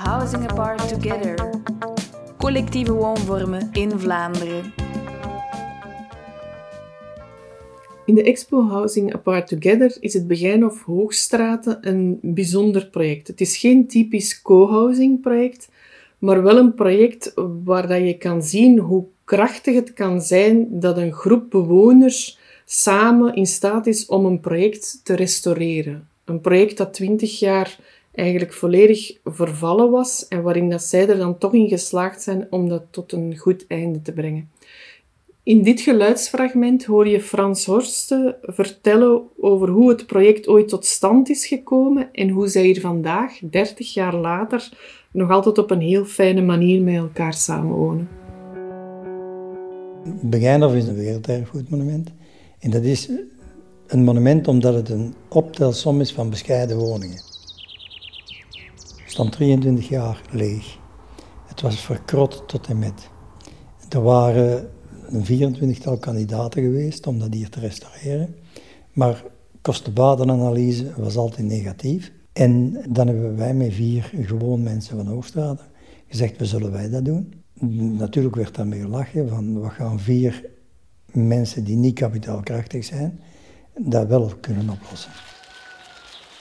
Housing Apart Together. Collectieve woonvormen in Vlaanderen. In de Expo Housing Apart Together is het Begijn of Hoogstraten een bijzonder project. Het is geen typisch co-housing project, maar wel een project waar dat je kan zien hoe krachtig het kan zijn dat een groep bewoners samen in staat is om een project te restaureren. Een project dat twintig jaar eigenlijk volledig vervallen was en waarin dat zij er dan toch in geslaagd zijn om dat tot een goed einde te brengen. In dit geluidsfragment hoor je Frans Horsten vertellen over hoe het project ooit tot stand is gekomen en hoe zij hier vandaag, 30 jaar later, nog altijd op een heel fijne manier met elkaar samenwonen. Begijnhof is een werelderfgoedmonument. En dat is een monument omdat het een optelsom is van bescheiden woningen. Stond 23 jaar leeg. Het was verkrot tot en met. Er waren een 24-tal kandidaten geweest om dat hier te restaureren. Maar kosten-badenanalyse was altijd negatief. En dan hebben wij met vier gewoon mensen van Hoogstraten gezegd, we zullen wij dat doen. Natuurlijk werd daarmee gelachen van, we gaan vier mensen die niet kapitaalkrachtig zijn, dat wel kunnen oplossen.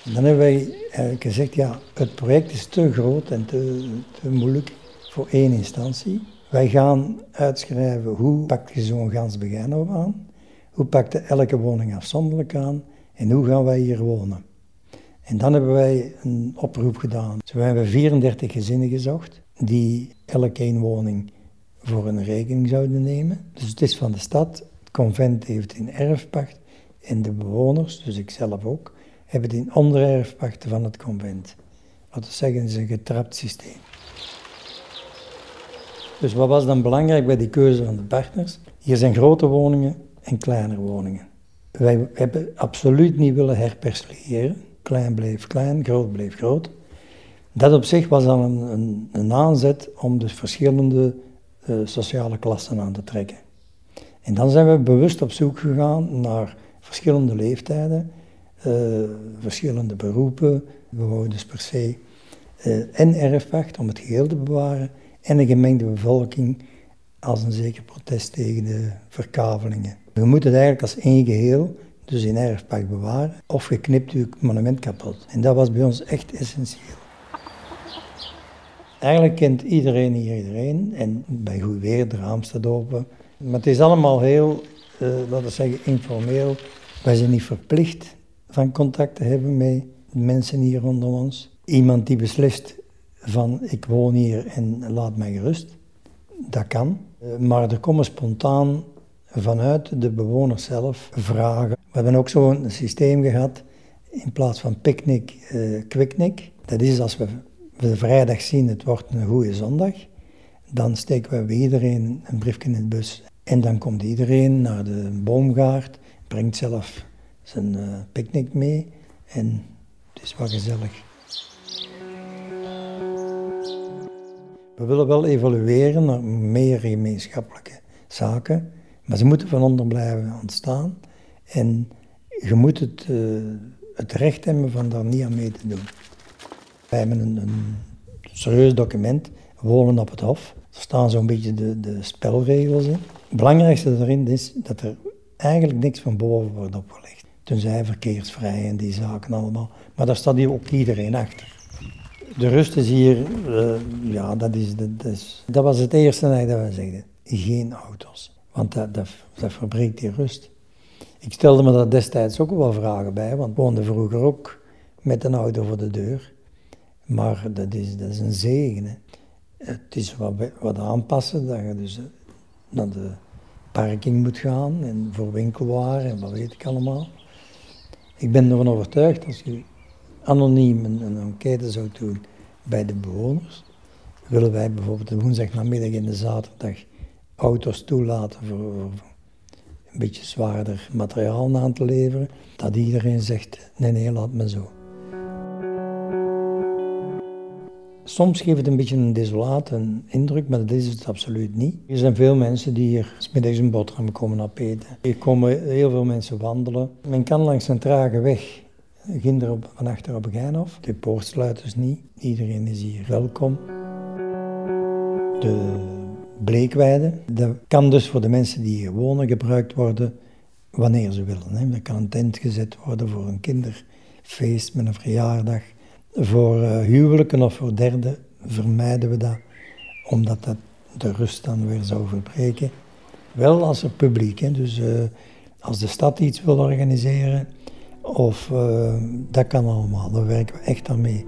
Dan hebben wij eigenlijk gezegd, ja, het project is te groot en te, te moeilijk voor één instantie. Wij gaan uitschrijven hoe pakt je zo'n gans Begijnhof aan, hoe pakt elke woning afzonderlijk aan en hoe gaan wij hier wonen. En dan hebben wij een oproep gedaan. We hebben 34 gezinnen gezocht die elke een woning voor een rekening zouden nemen. Dus het is van de stad, het convent heeft in erfpacht en de bewoners, dus ik zelf ook, hebben het in ondererfpacht van het convent. Wat we zeggen is een getrapt systeem. Dus wat was dan belangrijk bij die keuze van de partners? Hier zijn grote woningen en kleinere woningen. Wij hebben absoluut niet willen herperciliëren. Klein bleef klein, groot bleef groot. Dat op zich was dan een, een, een aanzet om dus verschillende uh, sociale klassen aan te trekken. En dan zijn we bewust op zoek gegaan naar verschillende leeftijden, uh, verschillende beroepen. We wouden dus per se uh, en erfpacht om het geheel te bewaren en een gemengde bevolking als een zeker protest tegen de verkavelingen. We moeten het eigenlijk als één geheel, dus in erfpacht bewaren, of je knipt je monument kapot. En dat was bij ons echt essentieel. Eigenlijk kent iedereen hier iedereen en bij goed weer, de raam open. Maar het is allemaal heel, uh, laten we zeggen, informeel. Wij zijn niet verplicht van contact te hebben met mensen hier rondom ons. Iemand die beslist van ik woon hier en laat mij gerust, dat kan. Eh, maar er komen spontaan vanuit de bewoners zelf vragen. We hebben ook zo'n systeem gehad, in plaats van picknick, uh, Dat is als we de vrijdag zien, het wordt een goede zondag, dan steken we bij iedereen een briefje in het bus. En dan komt iedereen naar de boomgaard, brengt zelf zijn uh, picknick mee en het is wel gezellig. We willen wel evolueren naar meer gemeenschappelijke zaken, maar ze moeten van onder blijven ontstaan. En je moet het, uh, het recht hebben van daar niet aan mee te doen. Wij hebben een, een serieus document, wonen op het hof. Er staan zo'n beetje de, de spelregels in. Het belangrijkste erin is dat er eigenlijk niks van boven wordt opgelegd. Tenzij verkeersvrij en die zaken allemaal. Maar daar staat hier ook iedereen achter. De rust is hier, uh, ja, dat, is, dat, is, dat was het eerste dat we zeiden. Geen auto's, want dat, dat, verbreekt die rust. Ik stelde me daar destijds ook wel vragen bij, want ik woonde vroeger ook met een auto voor de deur. Maar dat is, dat is een zegen. Hè. Het is wat, wat aanpassen, dat je dus eh, naar de parking moet gaan en voor winkelwaar en wat weet ik allemaal. Ik ben ervan overtuigd, als je anoniem een, enquête zou doen bij de bewoners, willen wij bijvoorbeeld de woensdag namiddag en de zaterdag auto's toelaten voor, voor een beetje zwaarder materiaal aan te leveren, dat iedereen zegt, nee nee, laat me zo. Soms geeft het een beetje een desolate indruk, maar dat is het absoluut niet. Er zijn veel mensen die hier middags een boterham komen opeten. Hier komen heel veel mensen wandelen. Men kan langs een trage weg Ginder op, van achter op Geinhof. De poort sluit dus niet. Iedereen is hier welkom. De bleekweide, dat kan dus voor de mensen die hier wonen gebruikt worden wanneer ze willen. Dat kan een tent gezet worden voor een kinderfeest met een verjaardag. Voor uh, huwelijken of voor derden vermijden we dat, omdat dat de rust dan weer zou verbreken. Wel als er publiek, hè. dus uh, als de stad iets wil organiseren, of uh, dat kan allemaal, daar werken we echt aan mee.